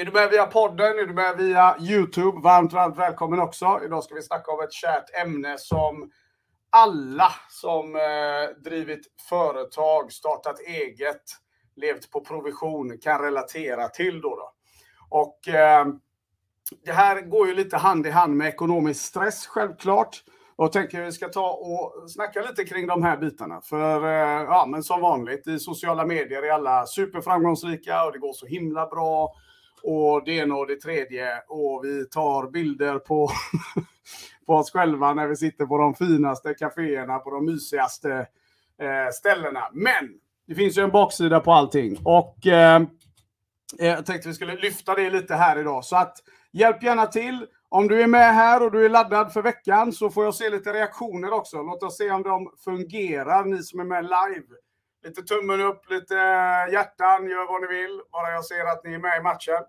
Är du med via podden? Är du med via Youtube? Varmt, varmt välkommen också. Idag ska vi snacka om ett kärt ämne som alla som eh, drivit företag, startat eget, levt på provision kan relatera till. Då, då. Och eh, det här går ju lite hand i hand med ekonomisk stress självklart. Och tänker vi ska ta och snacka lite kring de här bitarna. För eh, ja, men som vanligt i sociala medier är alla superframgångsrika och det går så himla bra. Och det ena och det tredje. Och vi tar bilder på, på oss själva när vi sitter på de finaste kaféerna, på de mysigaste eh, ställena. Men det finns ju en baksida på allting. Och eh, eh, jag tänkte vi skulle lyfta det lite här idag. Så att hjälp gärna till. Om du är med här och du är laddad för veckan så får jag se lite reaktioner också. Låt oss se om de fungerar, ni som är med live. Lite tummen upp, lite hjärtan, gör vad ni vill. Bara jag ser att ni är med i matchen.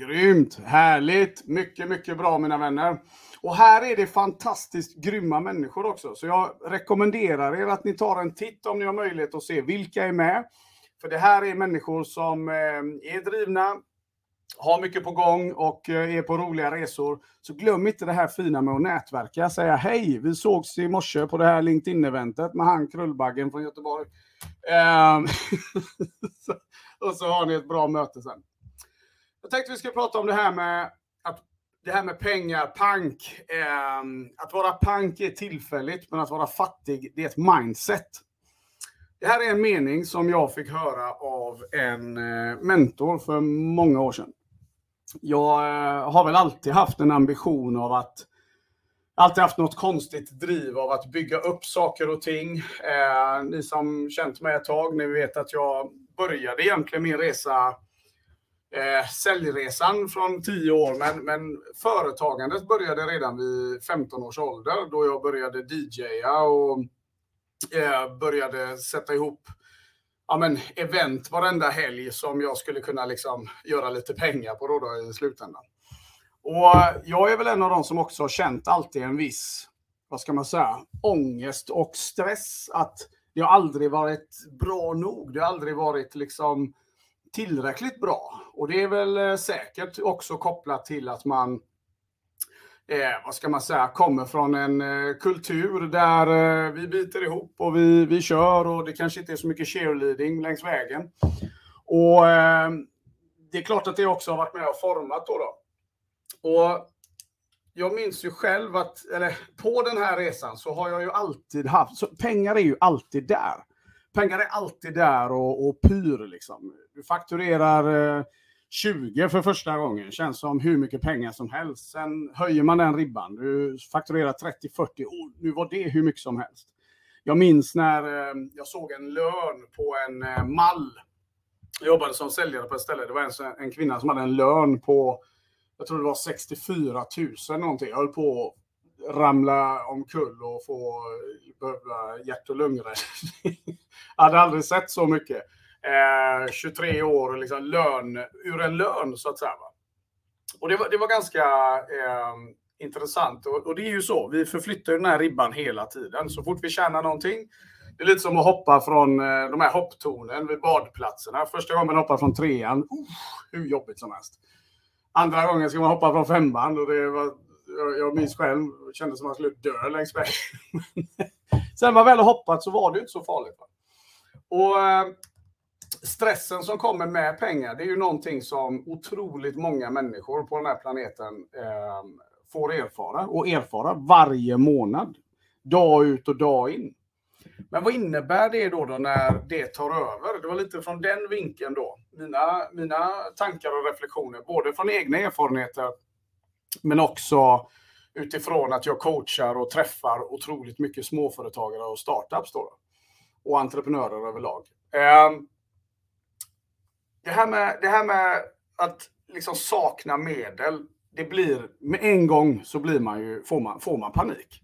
Grymt! Härligt! Mycket, mycket bra mina vänner. Och här är det fantastiskt grymma människor också. Så jag rekommenderar er att ni tar en titt om ni har möjlighet att se vilka är med. För det här är människor som eh, är drivna, har mycket på gång och eh, är på roliga resor. Så glöm inte det här fina med att nätverka. Säga hej, vi sågs i morse på det här LinkedIn-eventet med han Krullbaggen från Göteborg. Ehm, och så har ni ett bra möte sen. Jag tänkte vi ska prata om det här med att det här med pengar, pank. Ehm, att vara pank är tillfälligt, men att vara fattig, det är ett mindset. Det här är en mening som jag fick höra av en eh, mentor för många år sedan jag eh, har väl alltid haft en ambition av att alltid haft något konstigt driv av att bygga upp saker och ting. Eh, ni som känt mig ett tag, ni vet att jag började egentligen min resa, eh, säljresan från 10 år, men, men företagandet började redan vid 15 års ålder då jag började DJa och eh, började sätta ihop ja, men, event varenda helg som jag skulle kunna liksom göra lite pengar på då, då i slutändan. Och jag är väl en av de som också har känt alltid en viss, vad ska man säga, ångest och stress. Att det har aldrig varit bra nog. Det har aldrig varit liksom tillräckligt bra. Och det är väl eh, säkert också kopplat till att man eh, vad ska man säga, kommer från en eh, kultur där eh, vi biter ihop och vi, vi kör och det kanske inte är så mycket cheerleading längs vägen. Och eh, det är klart att det också har varit med och format då. då. Och jag minns ju själv att, eller på den här resan så har jag ju alltid haft, så pengar är ju alltid där. Pengar är alltid där och, och pyr liksom. Du fakturerar eh, 20 för första gången. Känns som hur mycket pengar som helst. Sen höjer man den ribban. Du fakturerar 30-40. Oh, nu var det hur mycket som helst. Jag minns när eh, jag såg en lön på en eh, mall. Jag jobbade som säljare på ett ställe. Det var en, en kvinna som hade en lön på, jag tror det var 64 000 någonting. Jag höll på att ramla omkull och få eh, behöva hjärt och lungräddning. jag hade aldrig sett så mycket eh, 23 år och liksom lön, ur en lön så att säga. Va? Och det var, det var ganska eh, intressant. Och, och, det är ju så, vi förflyttar den här ribban hela tiden. Så fort vi tjänar någonting, det är lite som att hoppa från eh, de här hopptornen vid badplatserna. Första gången man hoppar från trean, uh, hur jobbigt som helst. Andra gången ska man hoppa från femman och det var, jag, jag minns själv, det kändes som att man skulle dö längs vägen. Sen man väl har hoppat så var det inte så farligt. Va? Och eh, stressen som kommer med pengar, det är ju någonting som otroligt många människor på den här planeten eh, får erfara och erfara varje månad. Dag ut och dag in. Men vad innebär det då, då när det tar över? Det var lite från den vinkeln då. Mina, mina tankar och reflektioner, både från egna erfarenheter men också utifrån att jag coachar och träffar otroligt mycket småföretagare och startups då, och entreprenörer överlag. Eh, det här med, det här med att liksom sakna medel, det blir med en gång så blir man ju, får, man, får man panik.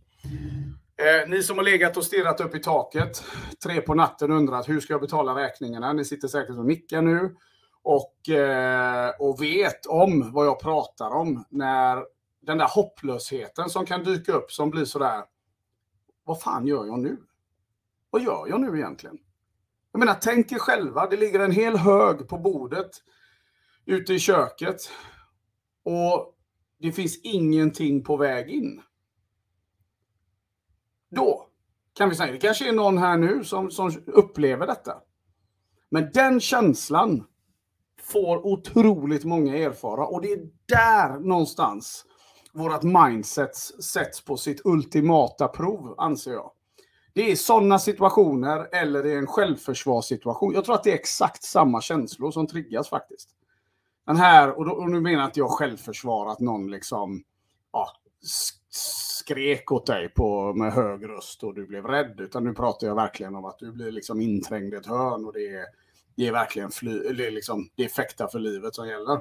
Eh, ni som har legat och stirrat upp i taket tre på natten och undrat hur ska jag betala räkningarna? Ni sitter säkert och nickar nu och, eh, och vet om vad jag pratar om när den där hopplösheten som kan dyka upp som blir sådär, vad fan gör jag nu? Vad gör jag nu egentligen? Jag menar, tänk er själva, det ligger en hel hög på bordet ute i köket och det finns ingenting på väg in. Då kan vi säga, det kanske är någon här nu som, som upplever detta. Men den känslan får otroligt många erfara och det är där någonstans vårt mindset sätts på sitt ultimata prov, anser jag. Det är sådana situationer eller i en självförsvarssituation. Jag tror att det är exakt samma känslor som triggas faktiskt. Den här, och, då, och nu menar jag inte jag självförsvar att någon liksom ja, skrek åt dig på, med hög röst och du blev rädd, utan nu pratar jag verkligen om att du blir liksom inträngd i ett hörn och det är, det är verkligen fly, det är liksom, det är fäkta för livet som gäller.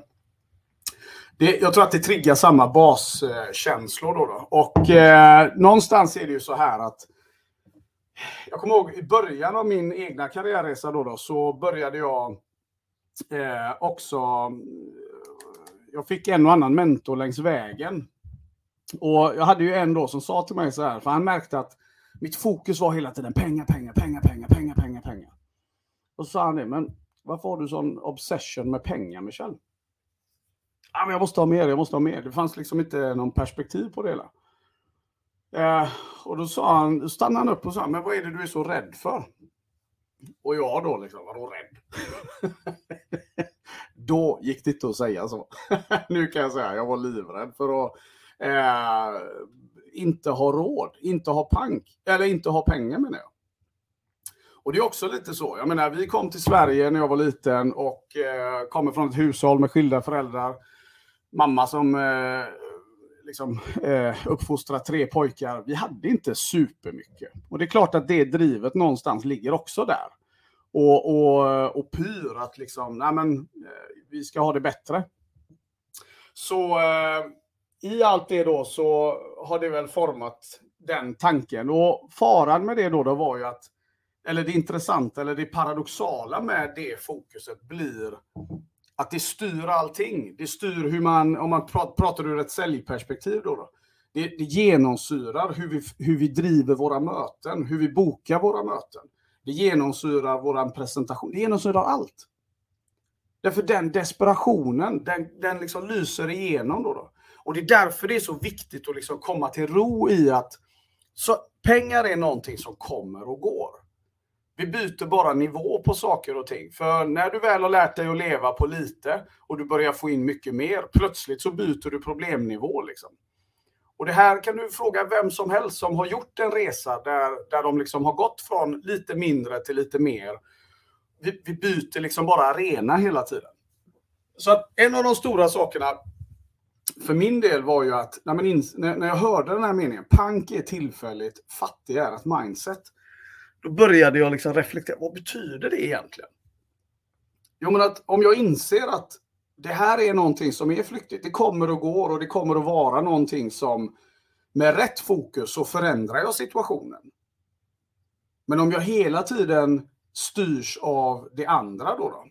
Det, jag tror att det triggar samma baskänslor då. då. Och eh, någonstans är det ju så här att jag kommer ihåg i början av min egna karriärresa då, då så började jag eh, också jag fick en och annan mentor längs vägen. Och jag hade ju en då som sa till mig så här, för han märkte att mitt fokus var hela tiden pengar, pengar, pengar, pengar, pengar, pengar, pengar. Och så sa han det, men varför har du sån obsession med pengar, Michel? Ja, men jag måste ha mer, jag måste ha mer. Det fanns liksom inte någon perspektiv på det hela. Eh, och då sa han, då stannade han upp och sa, men vad är det du är så rädd för? Och jag då liksom, vadå rädd? då gick det inte att säga så. nu kan jag säga, jag var livrädd för att eh, inte ha råd, inte ha pank, eller inte ha pengar menar jag. Och det är också lite så, jag menar vi kom till Sverige när jag var liten och eh, kommer från ett hushåll med skilda föräldrar. Mamma som eh, liksom, eh, uppfostra tre pojkar. Vi hade inte supermycket. Och det är klart att det drivet någonstans ligger också där. Och, och, och pyr att liksom, nej men, eh, vi ska ha det bättre. Så eh, i allt det då så har det väl format den tanken. Och faran med det då, då var ju att, eller det intressanta eller det paradoxala med det fokuset blir att det styr allting. Det styr hur man, om man pratar ur ett säljperspektiv då, då det, det genomsyrar hur vi, hur vi driver våra möten, hur vi bokar våra möten. Det genomsyrar vår presentation, det genomsyrar allt. Därför den desperationen, den, den liksom lyser igenom då, då. Och det är därför det är så viktigt att liksom komma till ro i att så pengar är någonting som kommer och går. Vi byter bara nivå på saker och ting. För när du väl har lärt dig att leva på lite och du börjar få in mycket mer, plötsligt så byter du problemnivå. Liksom. Och det här kan du fråga vem som helst som har gjort en resa där, där de liksom har gått från lite mindre till lite mer. Vi, vi byter liksom bara arena hela tiden. Så att en av de stora sakerna för min del var ju att när, när jag hörde den här meningen, pank är tillfälligt, fattig är ett mindset. Då började jag liksom reflektera, vad betyder det egentligen? Jo, men att om jag inser att det här är någonting som är flyktigt, det kommer och går och det kommer att vara någonting som med rätt fokus så förändrar jag situationen. Men om jag hela tiden styrs av det andra då, då,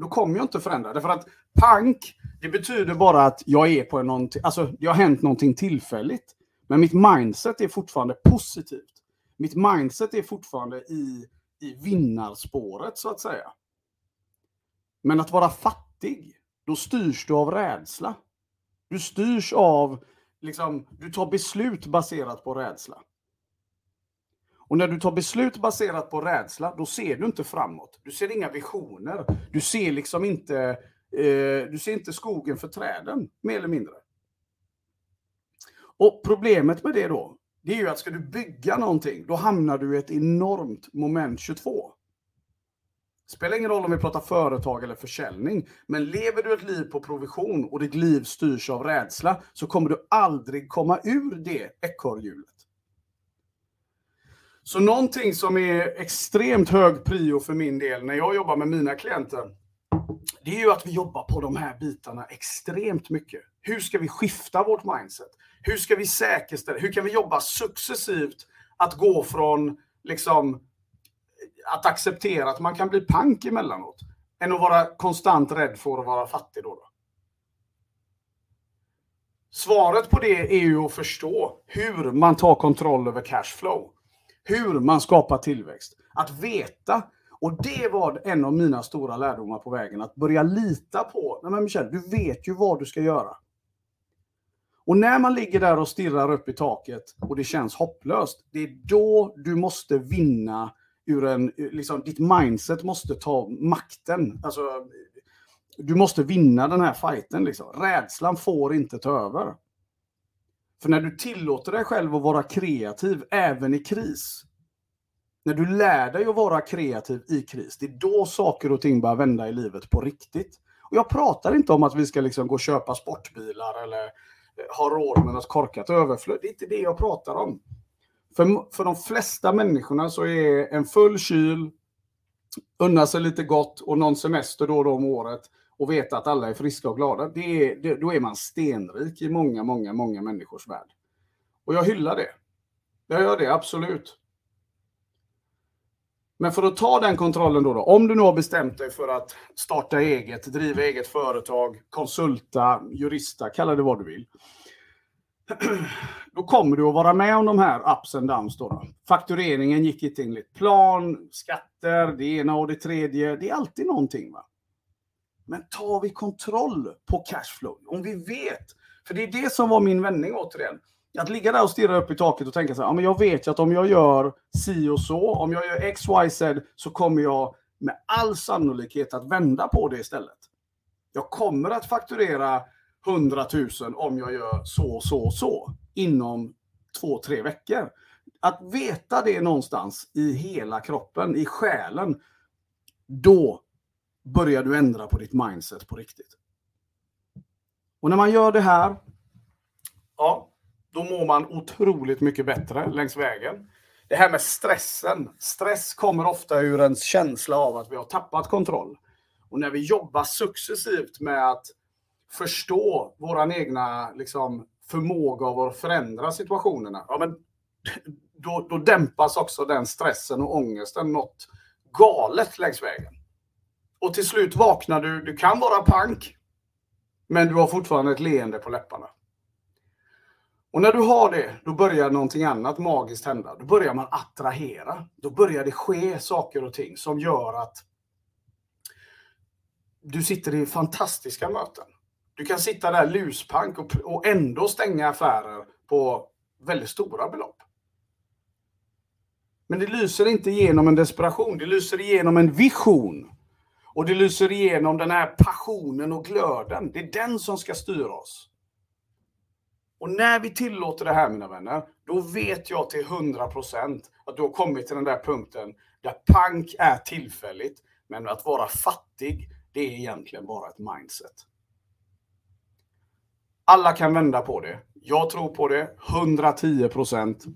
då kommer jag inte förändra. Därför att pank, det betyder bara att jag är på någonting, alltså det har hänt någonting tillfälligt. Men mitt mindset är fortfarande positivt mitt mindset är fortfarande i, i vinnarspåret så att säga. Men att vara fattig, då styrs du av rädsla. Du styrs av, liksom, du tar beslut baserat på rädsla. Och när du tar beslut baserat på rädsla, då ser du inte framåt. Du ser inga visioner. Du ser liksom inte, eh, du ser inte skogen för träden, mer eller mindre. Och problemet med det då, det är ju att ska du bygga någonting, då hamnar du i ett enormt moment 22. Spelar ingen roll om vi pratar företag eller försäljning, men lever du ett liv på provision och ditt liv styrs av rädsla så kommer du aldrig komma ur det ekorrhjulet. Så någonting som är extremt hög prio för min del när jag jobbar med mina klienter, det är ju att vi jobbar på de här bitarna extremt mycket. Hur ska vi skifta vårt mindset? Hur ska vi säkerställa, hur kan vi jobba successivt att gå från liksom att acceptera att man kan bli pank emellanåt, än att vara konstant rädd för att vara fattig då? då? Svaret på det är ju att förstå hur man tar kontroll över cashflow. Hur man skapar tillväxt. Att veta. Och det var en av mina stora lärdomar på vägen, att börja lita på, nej men Michel, du vet ju vad du ska göra. Och när man ligger där och stirrar upp i taket och det känns hopplöst, det är då du måste vinna ur en, liksom ditt mindset måste ta makten. Alltså, du måste vinna den här fighten liksom. Rädslan får inte ta över. För när du tillåter dig själv att vara kreativ även i kris, när du lär dig att vara kreativ i kris, det är då saker och ting börjar vända i livet på riktigt. Och jag pratar inte om att vi ska liksom gå och köpa sportbilar eller har råd med något korkat överflöd. Det är inte det jag pratar om. För, för de flesta människorna så är en full kyl, unna sig lite gott och någon semester då och då om året och veta att alla är friska och glada, det är, det, då är man stenrik i många, många, många människors värld. Och jag hyllar det. Jag gör det, absolut. Men för att ta den kontrollen då, då, om du nu har bestämt dig för att starta eget, driva eget företag, konsulta, jurista, kalla det vad du vill. Då kommer du att vara med om de här ups and downs. Då, då. Faktureringen gick inte enligt plan, skatter, det ena och det tredje. Det är alltid någonting. Va? Men tar vi kontroll på cashflow, om vi vet, för det är det som var min vändning återigen. Att ligga där och stirra upp i taket och tänka så här, ja, men jag vet ju att om jag gör si och så, om jag gör x, y, z, så kommer jag med all sannolikhet att vända på det istället. Jag kommer att fakturera 100 000 om jag gör så, så, så inom två, tre veckor. Att veta det någonstans i hela kroppen, i själen, då börjar du ändra på ditt mindset på riktigt. Och när man gör det här, ja, då mår man otroligt mycket bättre längs vägen. Det här med stressen. Stress kommer ofta ur en känsla av att vi har tappat kontroll. Och när vi jobbar successivt med att förstå vår egna liksom, förmåga av att förändra situationerna, ja, men då, då dämpas också den stressen och ångesten något galet längs vägen. Och till slut vaknar du, du kan vara pank, men du har fortfarande ett leende på läpparna. Och när du har det, då börjar någonting annat magiskt hända. Då börjar man attrahera. Då börjar det ske saker och ting som gör att du sitter i fantastiska möten. Du kan sitta där luspank och, och ändå stänga affärer på väldigt stora belopp. Men det lyser inte igenom en desperation, det lyser igenom en vision. Och det lyser igenom den här passionen och glöden. Det är den som ska styra oss. Och när vi tillåter det här mina vänner, då vet jag till 100% att du har kommit till den där punkten där pank är tillfälligt, men att vara fattig, det är egentligen bara ett mindset. Alla kan vända på det. Jag tror på det, 110%.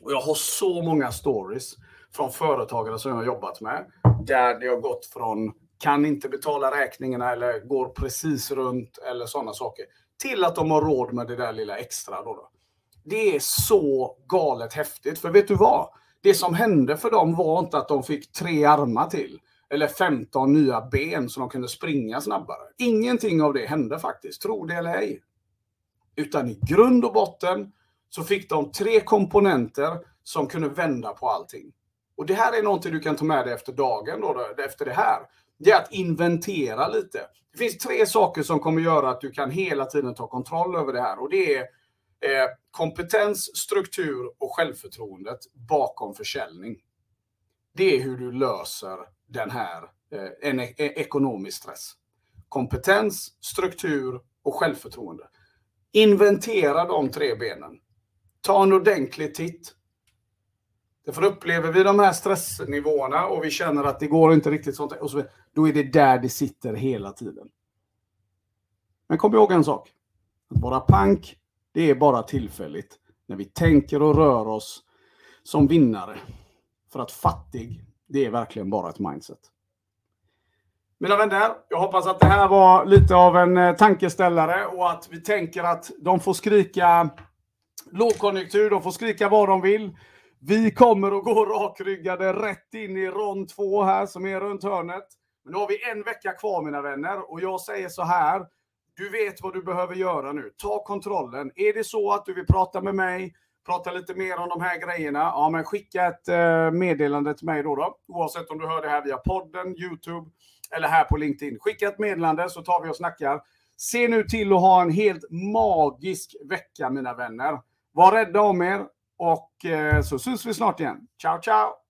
Och jag har så många stories från företagare som jag har jobbat med, där det har gått från kan inte betala räkningarna eller går precis runt eller sådana saker till att de har råd med det där lilla extra. Då, då. Det är så galet häftigt. För vet du vad? Det som hände för dem var inte att de fick tre armar till. Eller 15 nya ben så de kunde springa snabbare. Ingenting av det hände faktiskt, tro det eller ej. Utan i grund och botten så fick de tre komponenter som kunde vända på allting. Och det här är någonting du kan ta med dig efter dagen, då, efter det här det är att inventera lite. Det finns tre saker som kommer göra att du kan hela tiden ta kontroll över det här. Och det är eh, kompetens, struktur och självförtroendet bakom försäljning. Det är hur du löser den här eh, en, en, ekonomisk stress. Kompetens, struktur och självförtroende. Inventera de tre benen. Ta en ordentlig titt. Därför upplever vi de här stressnivåerna och vi känner att det går inte riktigt sånt. Och så, då är det där det sitter hela tiden. Men kom ihåg en sak. Att vara pank, det är bara tillfälligt. När vi tänker och rör oss som vinnare. För att fattig, det är verkligen bara ett mindset. Mina vänner, jag hoppas att det här var lite av en eh, tankeställare och att vi tänker att de får skrika lågkonjunktur, de får skrika vad de vill. Vi kommer att gå rakryggade rätt in i rond två här som är runt hörnet. Men nu har vi en vecka kvar mina vänner och jag säger så här. Du vet vad du behöver göra nu. Ta kontrollen. Är det så att du vill prata med mig, prata lite mer om de här grejerna, ja men skicka ett eh, meddelande till mig då, då. Oavsett om du hör det här via podden, YouTube eller här på LinkedIn. Skicka ett meddelande så tar vi och snackar. Se nu till att ha en helt magisk vecka mina vänner. Var rädda om er och eh, så syns vi snart igen. Ciao, ciao!